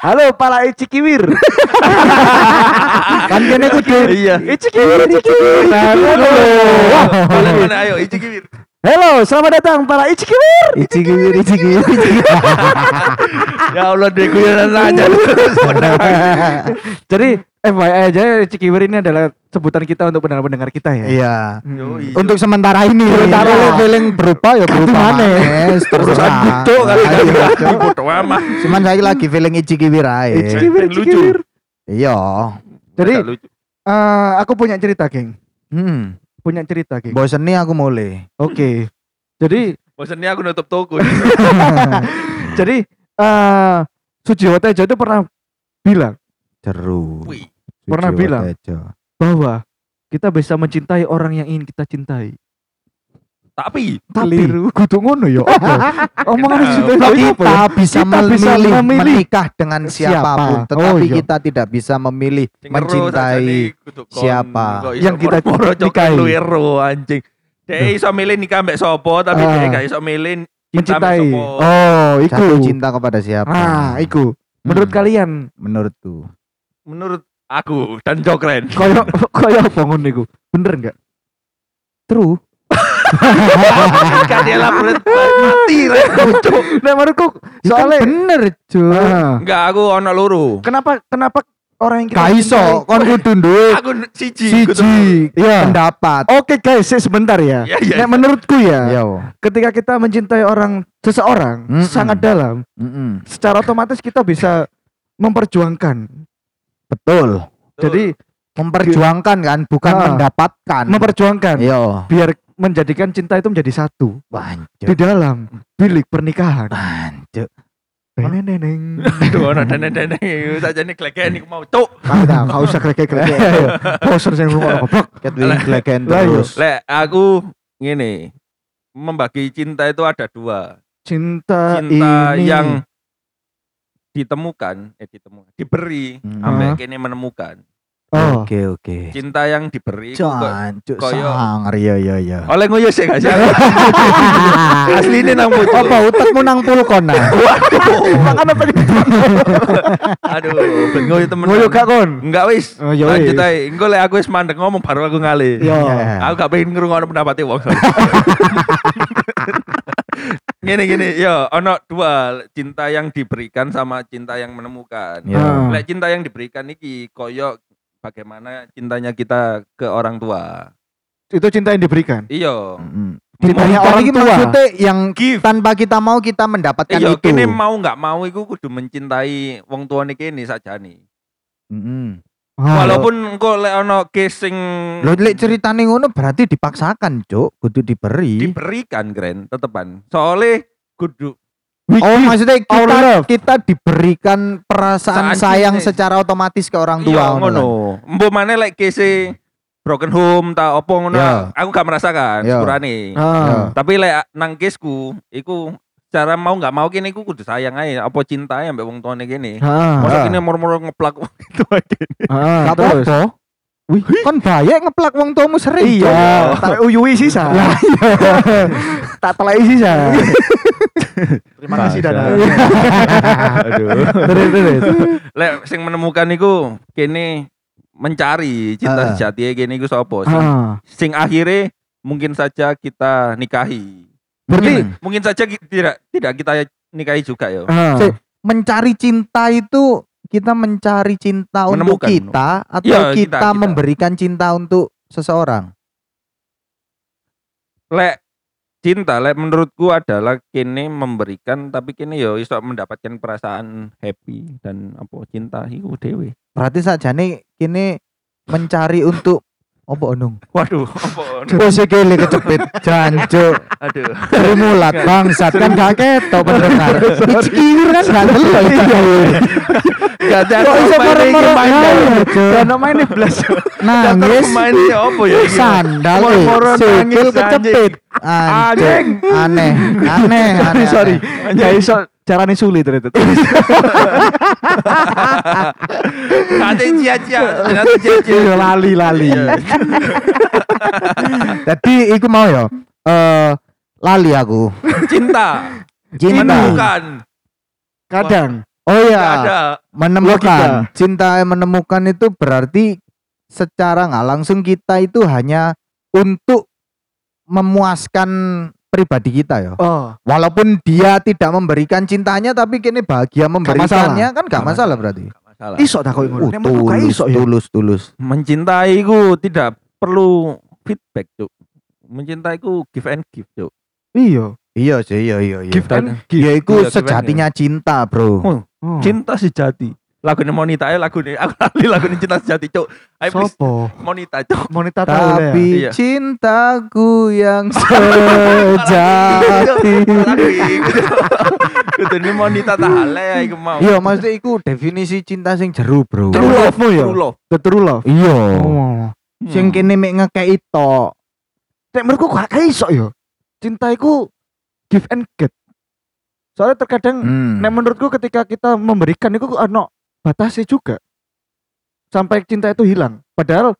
Halo para Icikiwir. kan kene kudu Iya. Icikiwir, Icikiwir. Halo. Ayo Ici Kiwir. Halo, selamat datang para Icikiwir. Icikiwir, icikiwir, icikiwir. Ya Allah dia guyonan aja. Jadi FYI aja Icikiwir ini adalah sebutan kita untuk pendengar-pendengar kita ya. Iya. Yoi. Untuk sementara ini, Sementara. kalau feeling berupa ya berupa Urusan terserah. butuh kali kan. Iya. Bodoh amat. Cuman saya lagi feeling icikiwir aja. Icikiwir, Lucu. Iya. Jadi eh, aku punya cerita, geng. Hmm. Punya cerita, geng. Bosen nih aku mulai. Oke. Jadi Bosannya aku nutup toko. jadi eh Sujiwo Tejo itu pernah bilang Wih. Pernah Sujiwo bilang. Tejo. bahwa kita bisa mencintai orang yang ingin kita cintai. Tapi Keliru. Kudu ngono ya. Omongan apa ya? kita bisa Kita bisa memilih, memilih menikah dengan siapa. siapa pun, Oh, tetapi iya. kita tidak bisa memilih sing ero mencintai. siapa yang kita moro-moro cok nikahi. lu ero anjing. Dia iso milih nikah mbek sopo tapi Ah. dia gak iso milih Mencintai. Oh, iku. Jatuh cinta kepada siapa? Ah, iku. Menurut Hmm, kalian menurutku. Menurut aku dan Jokren. koyo koyo apa ngono iku? Bener enggak? True. Gak dia lapor mati rek. Cok. Nah, menurutku Soalnya soalnya bener, Cuk. Ah. Enggak aku ono loro. kenapa kenapa orang yang kita Gak iso, cintai- kon kudu duwe Aku siji. kudu- siji Iya. pendapat. Oke guys, sih, sebentar ya. Iya, Nek iya. menurutku ya, Yo. ketika kita mencintai orang seseorang Mm-mm. sangat dalam, Mm-mm. secara otomatis kita bisa memperjuangkan. Betul. Jadi Memperjuangkan kan, bukan Ah. mendapatkan. memperjuangkan Yo. biar menjadikan cinta itu menjadi satu di Wancuk. dalam bilik pernikahan. Wancuk. Neneng. Ono dene-dene saja nih kleken iku mau cuk. Tidak, kau usah keleke-keleke. Poser saya rumah goblok. Ket wing gleken Lah, iya. terus. Lek aku ngene. Membagi cinta itu ada dua. Cinta, Cinta ini yang ditemukan, eh ditemukan, diberi, Hmm. Ah. kene menemukan. Oh, Oke, oke. Cinta yang diberi iku kok koyo- sangar iya iya iya. oleh ngoyo sih gak sih? Asli ini nang pucuk. Apa utekmu nang pulkona? makan apa ini? Aduh, ben ngoyo temen. Ngoyo gak kon? Enggak wis. Oh, ya Lanjut ae. Engko lek aku wis mandek ngomong baru aku ngalih. Yo. Iya. Aku gak pengen ngrungokno pendapatnya wong. Gini gini, yo, ono dua cinta yang diberikan sama cinta yang menemukan. Yo. Ah. Lek cinta yang diberikan iki koyo bagaimana cintanya kita ke orang tua. Itu cinta yang diberikan. Iyo. Mm. Cintanya Memberikan orang iki tua. maksudnya yang Give. tanpa kita mau kita mendapatkan Iyo, itu. kene mau nggak mau iku kudu mencintai wong tuane kene sajane. Mm-mm. Ah, Walaupun engko lek ono casing Lho lek ceritane ngono berarti dipaksakan, Cuk. Kudu diberi. diberikan keren tetepan. Soalnya kudu Oh, maksudnya kita love. kita diberikan perasaan Saat sayang ini. secara otomatis ke orang tua iya ngono. ngono. Mbok maneh lek case broken home ta opo ngono Ya. aku gak merasakan Ya. sepurane. Ah. Tapi lek nang caseku iku cara mau nggak mau kene iku kudu sayang ae apa cinta ambek wong tuane kene. Ah. Masa kene moro-moro ngeplak wong itu aja. Ah, Gak terus. apa-apa. Wih, kan baik ngeplak wong tuamu sering. Iya, tak uyui sisa. tak telai sisa. Terima kasih Dana. Aduh. Terus terus. Lek sing menemukan iku kene mencari cinta sejati kene iku sapa sing, sing akhirnya mungkin saja kita nikahi. Berarti Hmm. Mungkin saja tidak tidak kita nikahi juga ya. Si- mencari cinta itu kita mencari cinta untuk Menemukan. kita atau Iya, kita, kita, kita. memberikan cinta untuk seseorang. Lek cinta lek menurutku adalah kene memberikan tapi kene yo iso mendapatkan perasaan happy dan apa cinta iku dhewe. Berarti saja nih kini mencari untuk apa onung? Waduh, apa? Pose kele kecepit jancuk. Aduh. Dari mulat bangsat kan gak ketok pendengar. Ikir kan gak delok iki. Gak ada Kok iso main. ae, Cuk. Dana main blas. Nangis main apa ya iki? sandal sikil kecepit. Anjing. Aneh, aneh, aneh. Sorry. aneh. Ya iso carane sulit ternyata. Ada cia-cia, ternyata cia-cia. Iya, lali lali. Iya. Jadi iku mau ya. Eh lali aku. Cinta. Cinta. Menemukan. Kadang Oh iya, ada. menemukan. Cinta menemukan itu berarti secara nggak langsung kita itu hanya untuk memuaskan pribadi kita ya. Oh, Walaupun dia tidak memberikan cintanya tapi kini bahagia memberikannya kan gak Gak masalah berarti. Nggak masalah. iso tak kok ngono. Uh, gak tulus, iso ya. tulus, tulus. mencintai ku tidak perlu feedback cuk mencintai ku give and give cuk Iya. Iya sih, iya iya iya. Give and give. Ya iku Iya, give and sejatinya cinta, Bro. Oh, Oh. cinta sejati lagu ini Monita ya lagu ini aku lali lagu ini cinta sejati cuk ayo Sopo? Monita cuk Monita tahu ya. Tapi Iya. cintaku yang sejati. itu ini Monita tahale ya iku mau Iya, maksudnya iku definisi cinta sing jeru, Bro. True love-mu ya? True love love. Iya. Oh. Sing Hmm. kene mek ngekei tok. Nek menurutku gak gak iso ya. Cinta iku give and get. Soalnya terkadang Hmm. nek menurutku ketika kita memberikan itu ono batasnya juga. Sampai cinta itu hilang. Padahal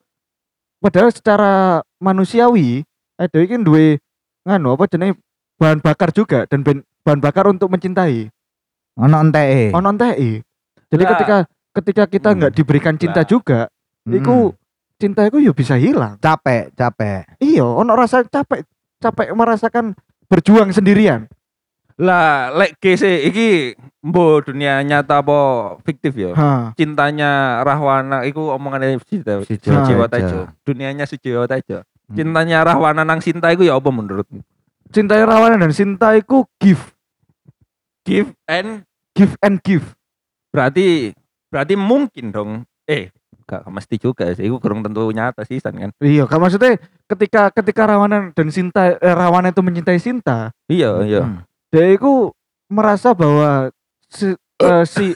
padahal secara manusiawi ada iki duwe nganu apa jenenge bahan bakar juga dan ben- bahan bakar untuk mencintai. Ono enteke. Ono enteki. Jadi Lah. ketika ketika kita Hmm. nggak diberikan cinta Lah. juga, Hmm. iku cinta itu ya bisa hilang. capek, capek. Iya, ono rasa capek, capek merasakan berjuang sendirian. Lah lek kese iki mbo dunia nyata apa fiktif ya Ha. cintanya Rahwana iku omongannya si Jiwa Si Jiwa Tejo. Dunianya si Jiwa Tejo Hmm. cintanya Rahwana nang Sinta iku ya apa menurutmu Cintai rawan dan cinta iku give, give and give and give. berarti berarti mungkin dong eh gak mesti juga sih itu kurang tentu nyata sih San kan Iya, kan maksudnya ketika ketika rawanan dan cinta eh, rawanan itu mencintai cinta, iya iya Hmm. Dia itu merasa bahwa si, eh, si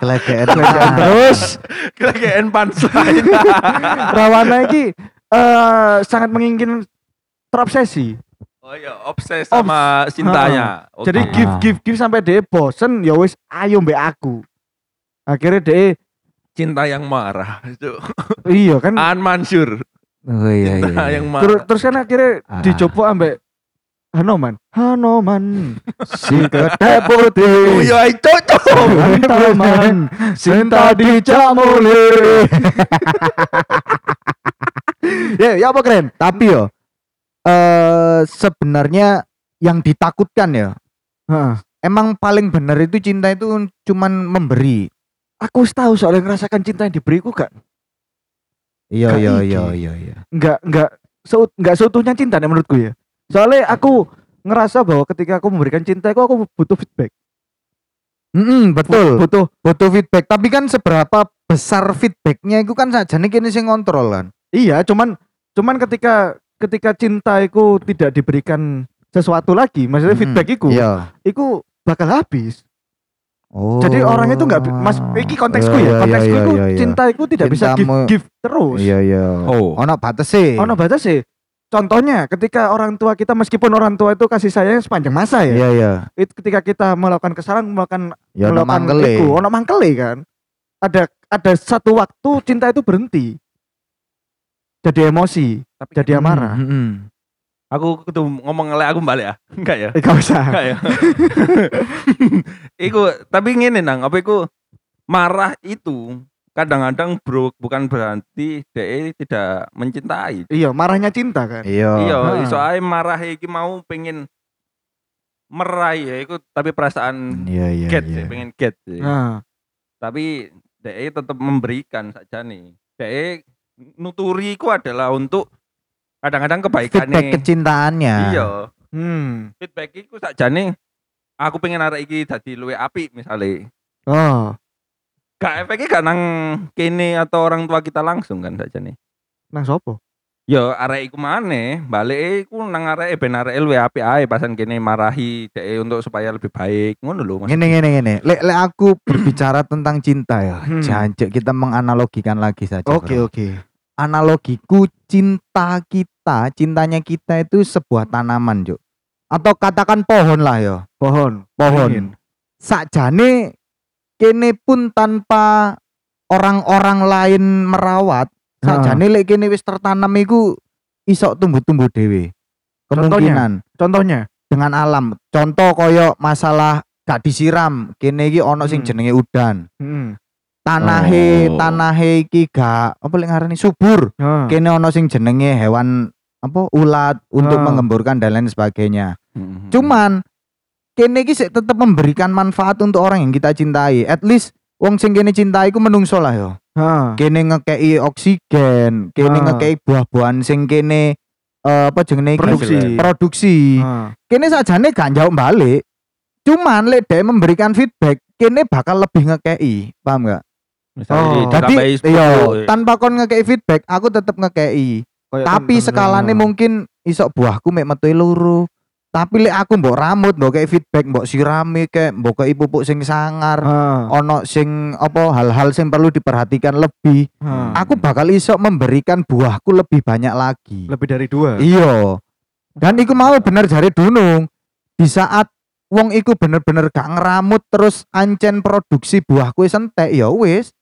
Kelegean. terus kelegean punchline rawana ini eh, sangat menginginkan terobsesi. oh iya obses sama cintanya Oke. Jadi give give give sampai dia bosen ya wis ayo mbek aku. Akhirnya dia cinta yang marah itu iya kan An Mansur Oh iya iya. iya. yang terus terus kan akhirnya Ah. dicoba ambek Hanoman. Hanoman. Si kedai putih. oh iya itu cocok Taman cinta dicamuli. ya, ya apa keren? Tapi yo eh sebenarnya yang ditakutkan ya, Heeh. emang paling benar itu cinta itu cuman memberi. Aku tahu soalnya ngerasakan cinta yang diberiku gak Iya iya iya iya iya. nggak nggak seut nggak seutuhnya cinta nih menurutku ya. Soalnya aku ngerasa bahwa ketika aku memberikan cinta aku aku butuh feedback. Mm-mm, betul. Butuh Butuh feedback. Tapi kan seberapa besar feedbacknya itu kan saja nih kini sing ngontrol kan. iya, cuman cuman ketika ketika cinta itu tidak diberikan sesuatu lagi, maksudnya feedback itu, Iya. itu bakal habis. Oh. Jadi orang itu nggak mas iki konteksku Iya, ya, iya, konteksku iya, itu cinta itu tidak bisa give, give terus. Iya iya. Oh. Ono batese. Ono batas sih. Contohnya ketika orang tua kita meskipun orang tua itu kasih sayang sepanjang masa ya. Iya iya. Itu ketika kita melakukan kesalahan melakukan Ya melakukan mangkele. iku, ono mangkele kan. Ada ada satu waktu cinta itu berhenti. Jadi emosi, tapi jadi amarah. Mm, mm, aku kudu ngomong ngelek aku balik ya enggak ya Eh, gak usah. enggak ya iku tapi ngene nang apa iku marah itu kadang-kadang bro bukan berarti dia tidak mencintai Iya, marahnya cinta kan. Iya. iya iso ae marah iki mau pengen meraih ya iku tapi perasaan Iya iya. get iya. sih, pengen get sih. Nah, tapi DE tetap memberikan saja nih DE nuturi ku adalah untuk kadang-kadang kebaikan Feedback kecintaannya. iya hmm. feedback iku sakjane aku pengen arek iki dadi luwih apik misale Oh, gak efeknya gak nang kene atau orang tua kita langsung kan sakjane nang sopo? ya arek iku maneh balik iku nang arek ben arek luwih apik ae pasan kene marahi dhek untuk supaya lebih baik ngono lho Mas Ngene ngene ngene. Lek lek aku berbicara tentang cinta ya. Hmm. Jancuk kita menganalogikan lagi saja. Oke, bro. oke. Analogiku cinta kita, cintanya kita itu sebuah tanaman, Juk. Atau katakan pohon lah ya. Pohon, Pohon. Sakjane kene pun tanpa orang-orang lain merawat, sakjane lek kene wis tertanam iku iso tumbuh-tumbuh. Contohnya? Kemungkinan Contohnya, dengan alam. Contoh koyo masalah gak disiram, kene iki ono sing Hmm. jenenge udan. Hmm. Tanahe, Oh. tanahe iki gak apa lek ngarani subur. Ah. Kene ono sing jenenge hewan apa ulat untuk mengemburkan dan lain sebagainya. Hmm. Cuman kene iki sik tetep memberikan manfaat untuk orang yang kita cintai. At least wong sing kene cintai ku menungso lah yo. Kene ngekei oksigen, kene Ah. ngekei buah-buahan sing kene eh, apa jenenge? Produksi. produksi. Ah. Kene sajane gak jauh balik. Cuman lek memberikan feedback, kene bakal lebih ngekei, paham gak? Misalnya Oh. Jadi ditambahi 10, iya, eh. tanpa kon ngekei feedback, aku tetep ngekei. Kayak Tapi skalane mungkin isok buahku mek metu loro. Tapi lek aku mbok rambut, mbok kei feedback, mbok sirami kek, mbok kei pupuk sing sangar, Ah. ono sing apa hal-hal sing perlu diperhatikan lebih. Ah. Aku bakal iso memberikan buahku lebih banyak lagi. lebih dari dua. Iya. Dan iku mau bener jare Dunung. Di saat wong iku bener-bener gak ngeramut terus ancen produksi buah kue sentek ya wis.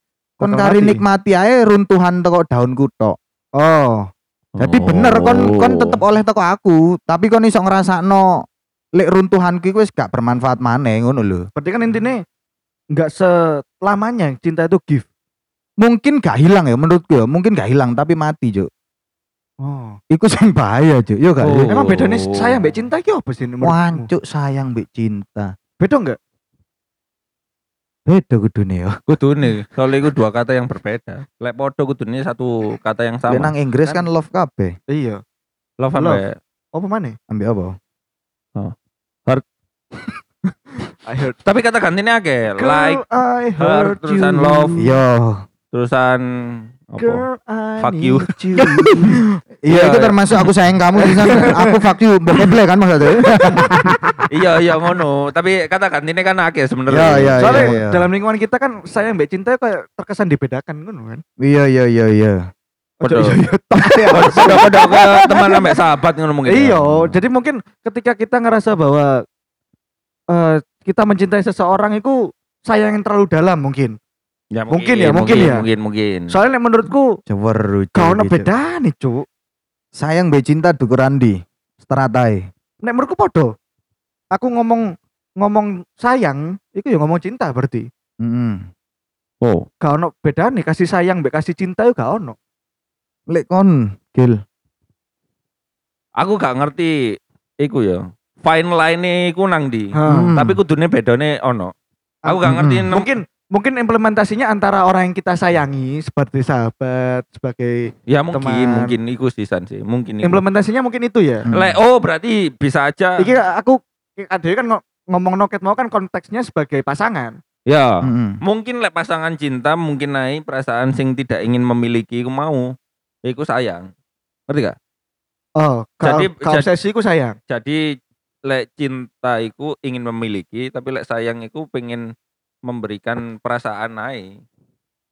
Kon kari mati. nikmati ae runtuhan teko daun kutok. Oh. Jadi bener kon kon tetep oleh teko aku, tapi kon iso ngrasakno lek runtuhanku iku wis gak bermanfaat maneh ngono lho. Berarti kan intinya nggak selamanya cinta itu gift. Mungkin gak hilang ya menurutku ya, mungkin gak hilang tapi mati, Cuk. Oh. Iku sing bahaya, Cuk. Yo gak? Oh. Emang bedanya sayang mbak cinta iki apa sih? menurutmu? Wancuk sayang mbek cinta. Beda enggak? Beda kudune yo. Kudune, soalnya itu dua kata yang berbeda. Lek podo kudune satu kata yang sama. nang Inggris Kan- kan love kabeh. Iya. Love ambek Apa mana? Ambek apa? I heard. Tapi kata gantinya akeh. Like I her, heard terusan you. love. Yo. terusan apa? Girl, I Fuck you. need you. Iya, Iya, itu iya. termasuk aku sayang kamu di sana. aku fuck you, bokep kan maksudnya. iya iya ngono. Tapi kata gantinya kan akeh Iya, sebenarnya. iya. Soalnya iya. dalam lingkungan kita kan sayang mbak cinta kayak terkesan dibedakan kan kan. Iya, iya, iya, iya. Padha. Ojo, iya, iya, ya. Teman ambek sahabat ngono mungkin. Iya, jadi mungkin ketika kita ngerasa bahwa eh, kita mencintai seseorang itu sayang yang terlalu dalam mungkin. Ya, Mungkin ya, mungkin ya. Mungkin mungkin. Soalnya nek menurutku Cewer kau ono beda nih cuk. Sayang mbek cinta dukuran di stratae. Nek menurutku podo. Aku ngomong ngomong sayang, itu ya ngomong cinta berarti. Heeh. Oh. Gak ono beda nih kasih sayang mbek kasih cinta itu gak ono. Lek kon, Gil. Aku gak ngerti iku ya. Fine line iku nang di. Hmm. Tapi kudune bedone ono. Aku gak ngerti Hmm. Mungkin mungkin implementasinya antara orang yang kita sayangi seperti sahabat sebagai ya mungkin teman. mungkin iku sisan sih. Mungkin iku. implementasinya mungkin itu ya. Hmm. Oh berarti bisa aja. Iki aku ada kan ngo- ngomong noket mau kan konteksnya sebagai pasangan. Ya. Heeh. Mungkin lek pasangan cinta mungkin naik perasaan sing tidak ingin memiliki iku mau. Iku sayang. Ngerti gak? Oh, Jadi- jadi obsesi ku sayang. Jadi lek cinta iku ingin memiliki tapi lek sayang iku pengen memberikan perasaan naik.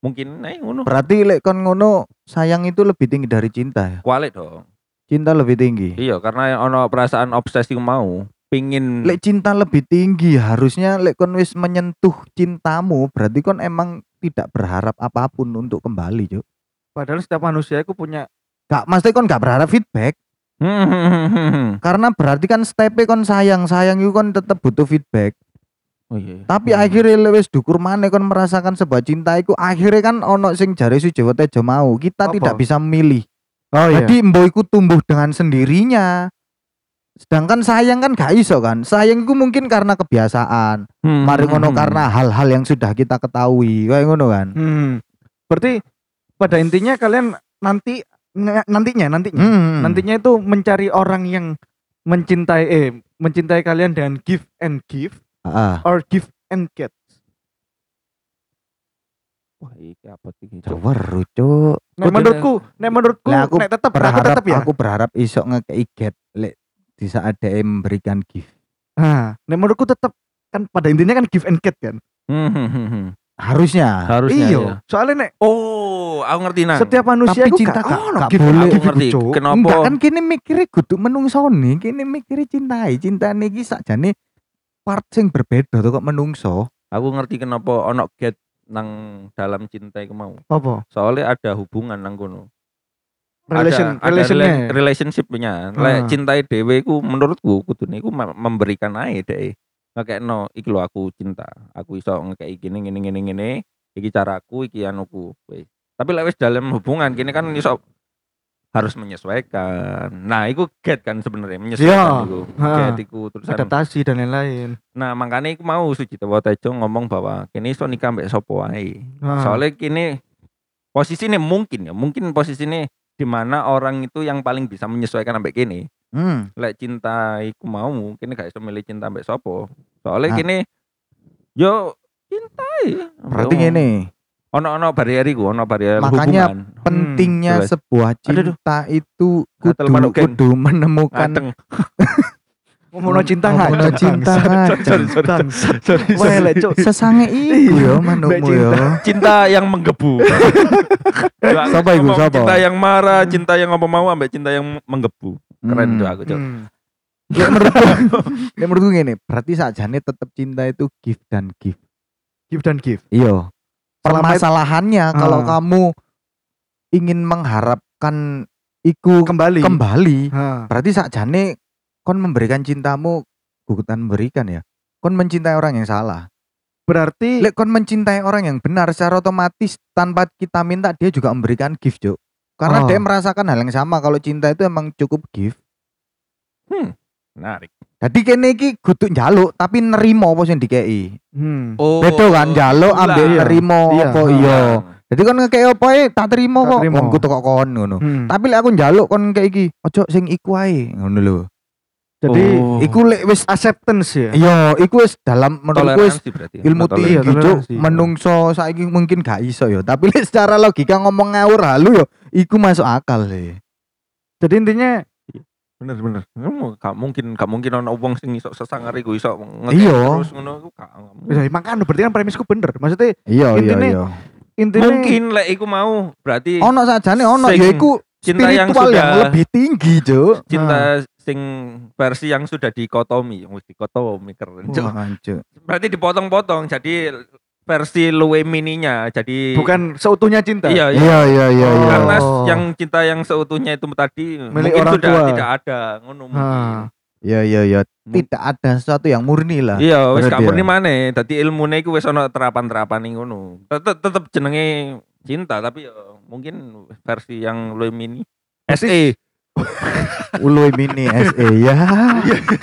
Mungkin naik ngono. Berarti lek kon ngono, sayang itu lebih tinggi dari cinta ya. Kualik dong. Cinta lebih tinggi. Iya, karena ono perasaan obsesi mau, pingin Lek cinta lebih tinggi, harusnya lek kon wis menyentuh cintamu, berarti kon emang tidak berharap apa pun untuk kembali, Cuk. Padahal setiap manusia itu punya Gak, mesti kon gak berharap feedback. Karena berarti kan step kon sayang, sayang itu kon tetap butuh feedback. Oh iya. Tapi akhirnya lewis dukur mana kon merasakan sebuah cinta iku akhirnya kan ono sing jare Sujiwo Tejo mau. Kita Apa? tidak bisa memilih. Oh Jadi mbok iku tumbuh dengan sendirinya. Sedangkan sayang kan gak iso kan. Sayang itu mungkin karena kebiasaan. Hmm, Mari ngono hmm, karena hal-hal yang sudah kita ketahui. Kayak ngono kan. Hmm. Berarti pada intinya kalian nanti nantinya nantinya Hmm. nantinya itu mencari orang yang mencintai eh mencintai kalian dengan give and give Ah, or give and get. Wah, iki apa iki? Cuk? Coba Cuk. Nek Oh, menurutku, nek menurutku, Lah, aku nek tetap aku Berharap tetap ya. aku berharap iso ngekei get lek di saat dia memberikan gift. Nah, nek menurutku tetap kan pada intinya kan give and get kan. Hmm, hmm, hmm. Harusnya. Harusnya Iya. ya. Soalnya nek Oh, aku ngerti nang. setiap manusia Tapi itu cinta gak gak- ono gak give and boleh. Aku ngerti. Kenapa? Enggak kan kini mikirnya kudu menungsoni, kini mikirnya cintai, cintane iki sakjane part sing berbeda tuh kok menungso. Aku ngerti kenapa ono get nang dalam cinta iku mau. Apa? Soalnya ada hubungan nang kono. relation ada, ada relationnya. rela- relationship-nya. Lek Ah. cintai dhewe iku menurutku kudune iku mem- memberikan ae deh. Ngekekno iki lho aku cinta. Aku iso ngekeki gini gini gini gini. Iki caraku, iki anuku. Tapi lek wis dalam hubungan kini kan iso harus menyesuaikan. Nah, itu get kan sebenarnya menyesuaikan Iya. itu. Ha. Get iku terusan. adaptasi dan lain-lain. Nah, makanya aku mau Sucito Tejo ngomong bahwa kini iso nikah mbek sapa wae. Soalnya kini posisi ini mungkin ya, mungkin posisi ini di mana orang itu yang paling bisa menyesuaikan sampai kini. Hmm. Lek cinta iku mau, kini gak iso milih cinta mbek sopo. Soalnya kini yo cintai. Berarti ngene, Ono ono barrier iku, ono barrier Makanya hubungan. pentingnya jelas. sebuah Aduh, aduh. cinta itu kudu, kudu menemukan. Ngomongno cinta ngajak, cinta lek cuk sesange iku yo Mbak yo. cinta yang menggebu. Ya, Sapa iku, ngomong sapa? Cinta yang marah, cinta yang apa mau ambek cinta yang menggebu. Keren Hmm. tuh aku, Cok. Hmm. Lek menurutku, lek menurutku gini, berarti sakjane tetap cinta itu give dan give. Give dan give. Iya. Permasalahannya kalau Ah. kamu ingin mengharapkan iku Kembali. kembali, Ha. berarti sakjane kon memberikan cintamu bukan memberikan ya. Kon mencintai orang yang salah. Berarti Lek kon mencintai orang yang benar secara otomatis tanpa kita minta dia juga memberikan gift, Cuk. Karena Oh. dia merasakan hal yang sama kalau cinta itu emang cukup gift. Menarik. Jadi kene iki kudu njaluk tapi nerimo apa sing dikei. hmm. Oh, Beda kan njaluk ambek Iya. nerimo Iya. apa iya. Jadi kon ngekei apa ae tak terima Tak kok. terima. Wong kudu kok kon ngono. Hmm. Tapi lek aku njaluk kon ngekei iki, ojo sing iku ae ngono lho. Jadi Oh. Iku lek wis acceptance ya. iya, iku wis dalam menurutku wis berarti. ilmu tinggi Iya, Cuk. menungso saiki mungkin gak iso ya tapi lek secara logika ngomong ngawur halu yo iku masuk akal le Jadi intinya bener bener gak mungkin gak mungkin ono wong sing iso sesangar iku iso Iya. terus ngono iku gak ya, makanya berarti kan premisku bener. Maksudnya iya iya Intine- iya intinya mungkin lek iku mau berarti ono sajane ono ya iku cinta yang spiritual yang, sudah- lebih tinggi Cuk cinta sing versi yang sudah dikotomi dikotomi keren Cuk. berarti dipotong-potong jadi versi luwe mininya jadi bukan seutuhnya cinta. iya iya iya iya iya iya karena Oh. yang cinta yang seutuhnya itu tadi Milik mungkin orang sudah tua. tidak ada ngono iya iya iya Mung- tidak ada sesuatu yang murni lah Iya, wis Berarti gak ya. murni maneh. Dadi ilmune iku wis ana terapan-terapan ning ngono. Tetep tetep jenenge cinta tapi ya mungkin versi yang luwih mini. SE. Uloy mini SE ya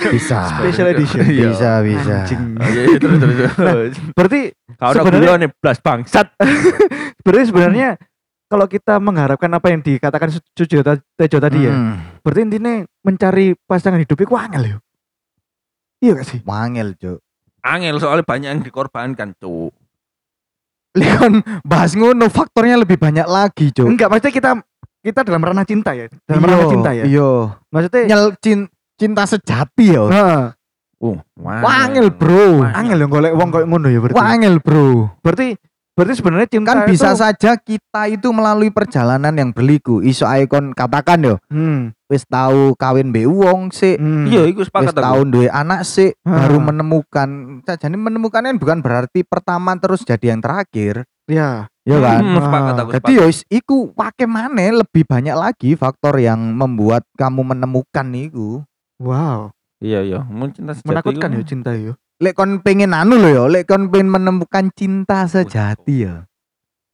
bisa Special edition. bisa bisa Anjing. Terus terus. terus. Berarti Sebenarnya- nih blas bangsat. berarti sebenarnya kalau kita mengharapkan apa yang dikatakan Tejo tadi ya, Hmm, berarti intinya mencari pasangan hidup itu angel ya. Iya gak sih? wangel Cuk Angel soalnya banyak yang dikorbankan, Cuk. Leon bahas ngono faktornya lebih banyak lagi Cuk Enggak, maksudnya kita kita dalam ranah cinta ya. Dalam ranah cinta ya. iya Maksudnya nyel cin- cinta sejati ya Heeh. Uh, Wangel bro Wangel. angel yang golek wong koyo ngono ya berarti. Wangel bro Berarti berarti sebenarnya cinta Kan bisa itu, saja kita itu melalui perjalanan yang berliku Iso ikon katakan yo Hmm, Wis tahu kawin be wong sik hmm. Iya, iku Wis sepakat aku. tahu duwe anak sik Ah. Baru menemukan Jadi menemukan kan bukan berarti pertama terus jadi yang terakhir Ya. Ya kan Hmm, sepakat aku. Jadi yo is- iku wake maneh lebih banyak lagi faktor yang membuat kamu menemukan iku. Wow. Iya, iya. Mun cinta sejati Menakutkan iku- ya cinta ya. Lek kon pengen anu lho yo, lek kon pengen menemukan cinta sejati ya.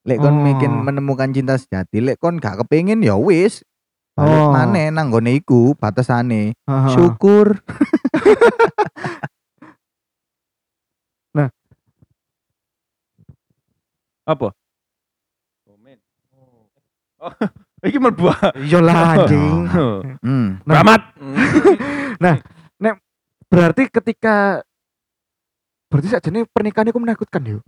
Lek kon Oh. pengen menemukan cinta sejati, lek kon gak kepengin ya wis. Balik Oh. maneh nang gone iku batasane. Syukur. apa? Komen. Oh, iki mlebu. Iya lah anjing. Hmm. Nah. Selamat. Berarti ketika berarti saja nih pernikahan itu menakutkan yuk.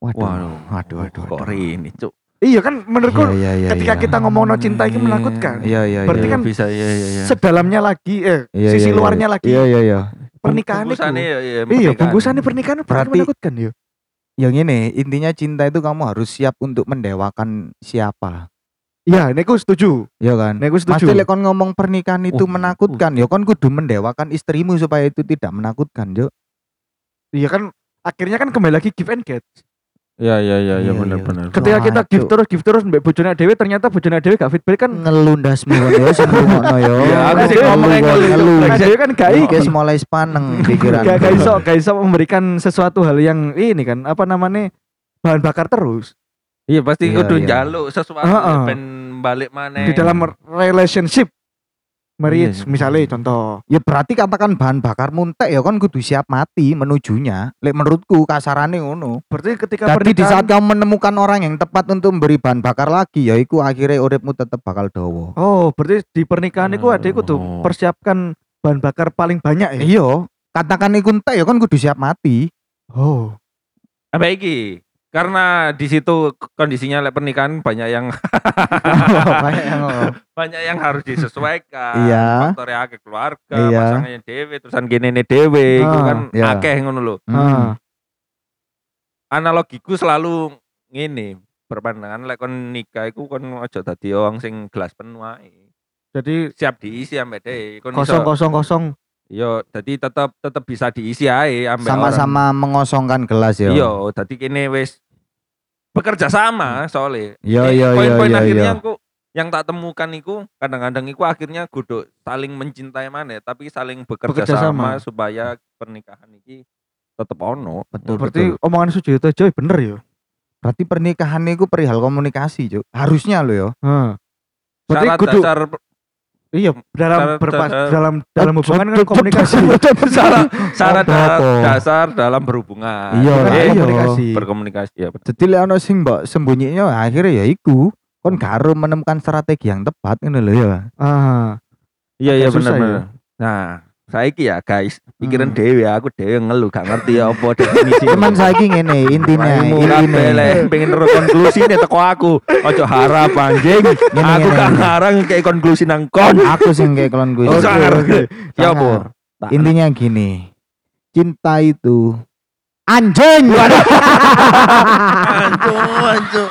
Waduh. Waduh, waduh, waduh. Kok ini, Cuk? Iya kan menurutku Iya, iya, iya, ketika iya. kita ngomong no cinta itu Iya. menakutkan. Iya, iya, Berarti iya. kan bisa iya iya iya. Sedalamnya lagi eh Iya, sisi iya, iya. luarnya lagi Iya, iya, iya. pernikahan itu. Bungkusannya ya, ya, Iya, pernikahan. bungkusannya pernikahan berarti Berarti- menakutkan yuk. Yang ini intinya cinta itu kamu harus siap untuk mendewakan siapa. Iya, ini aku setuju. Ya kan? Ini aku setuju. Lek kon ngomong pernikahan itu Oh, menakutkan, ya kon kudu mendewakan istrimu supaya itu tidak menakutkan, yo. Iya kan akhirnya kan kembali lagi give and get. Iya iya iya iya Iya, bener iya. bener. Ketika kita Waduh. gift terus gift terus mbak bojone dhewe ternyata bojone dhewe gak feedback kan ngelundasmu kan ya sing ngono ya. Ya, aku sih Ngelu, ngomongnya ngelu. ngelu. Nah, dhewe kan gak Iki wis mulai sepaneng pikiran. gak gak iso gak iso memberikan sesuatu hal yang ini kan apa namanya bahan bakar terus Iya pasti Iya, kudu iya. njaluk sesuatu ben balik maneh. di dalam relationship marriage Iya. misalnya contoh Ya berarti katakan bahan bakar muntek ya kan kudu siap mati menujunya. Lek menurutku kasarane ngono. berarti ketika Jadi di saat pernikahan kamu menemukan orang yang tepat untuk memberi bahan bakar lagi, ya iku akhirnya uripmu tetap bakal dawa. oh berarti di pernikahan itu ada kudu Oh. persiapkan bahan bakar paling banyak ya Iya, katakan iku entek ya kan kudu siap mati. oh Apa iki? Karena di situ kondisinya lek pernikahan banyak yang Banyak yang banyak yang harus disesuaikan. Iya. Faktornya akeh keluarga, Iya. pasangannya dewe, terusan gini nih dewe, itu Ah, kan iya. akeh ngono lho. Hmm. ah. Analogiku selalu ngene, berpandangan lek kon nikah iku kon aja dadi wong sing gelas penuh ae. jadi Siap diisi ambek dhewe. Kon kosong iso- kosong kosong Yo, jadi tetap tetap bisa diisi orang. Sama-sama mengosongkan gelas ya. Iya, dadi kene wis bekerja sama soalnya. Iya, iya, Poin-poin akhirnya iya. aku yang tak temukan iku kadang-kadang iku akhirnya kudu saling mencintai mana tapi saling bekerja, Bekerja sama. sama. supaya pernikahan iki tetep ono. Betul, berarti betul. omongan Sujoyoto Joy bener ya Berarti pernikahan itu perihal komunikasi, Cuk. Harusnya lo ya. Heeh. berarti Syarat kudu dasar iya dalam berpas dalam dalam hubungan kan komunikasi syarat syarat dasar dalam berhubungan. Iya, Eh, iya. komunikasi berkomunikasi ya. Jadi lek ono sing mbok sembunyinya akhirnya ya iku kon harus menemukan strategi yang tepat ngono lho ya. ah Iya iya susah benar ya. benar. Nah, saiki ya guys, pikiran Hmm. dewe aku dewe ngeluh gak ngerti ya apa definisi. Cuman saiki ngene intinya intine. pengen ro konklusi nih teko aku. Ojo harap anjing. Aku ngene. gak ngarang kayak konklusi nang kon. Aku sing kayak gue. Oh, sangar. Ya Sangar. apa? Intinya gini. Cinta itu anjing. Ancu, ancu.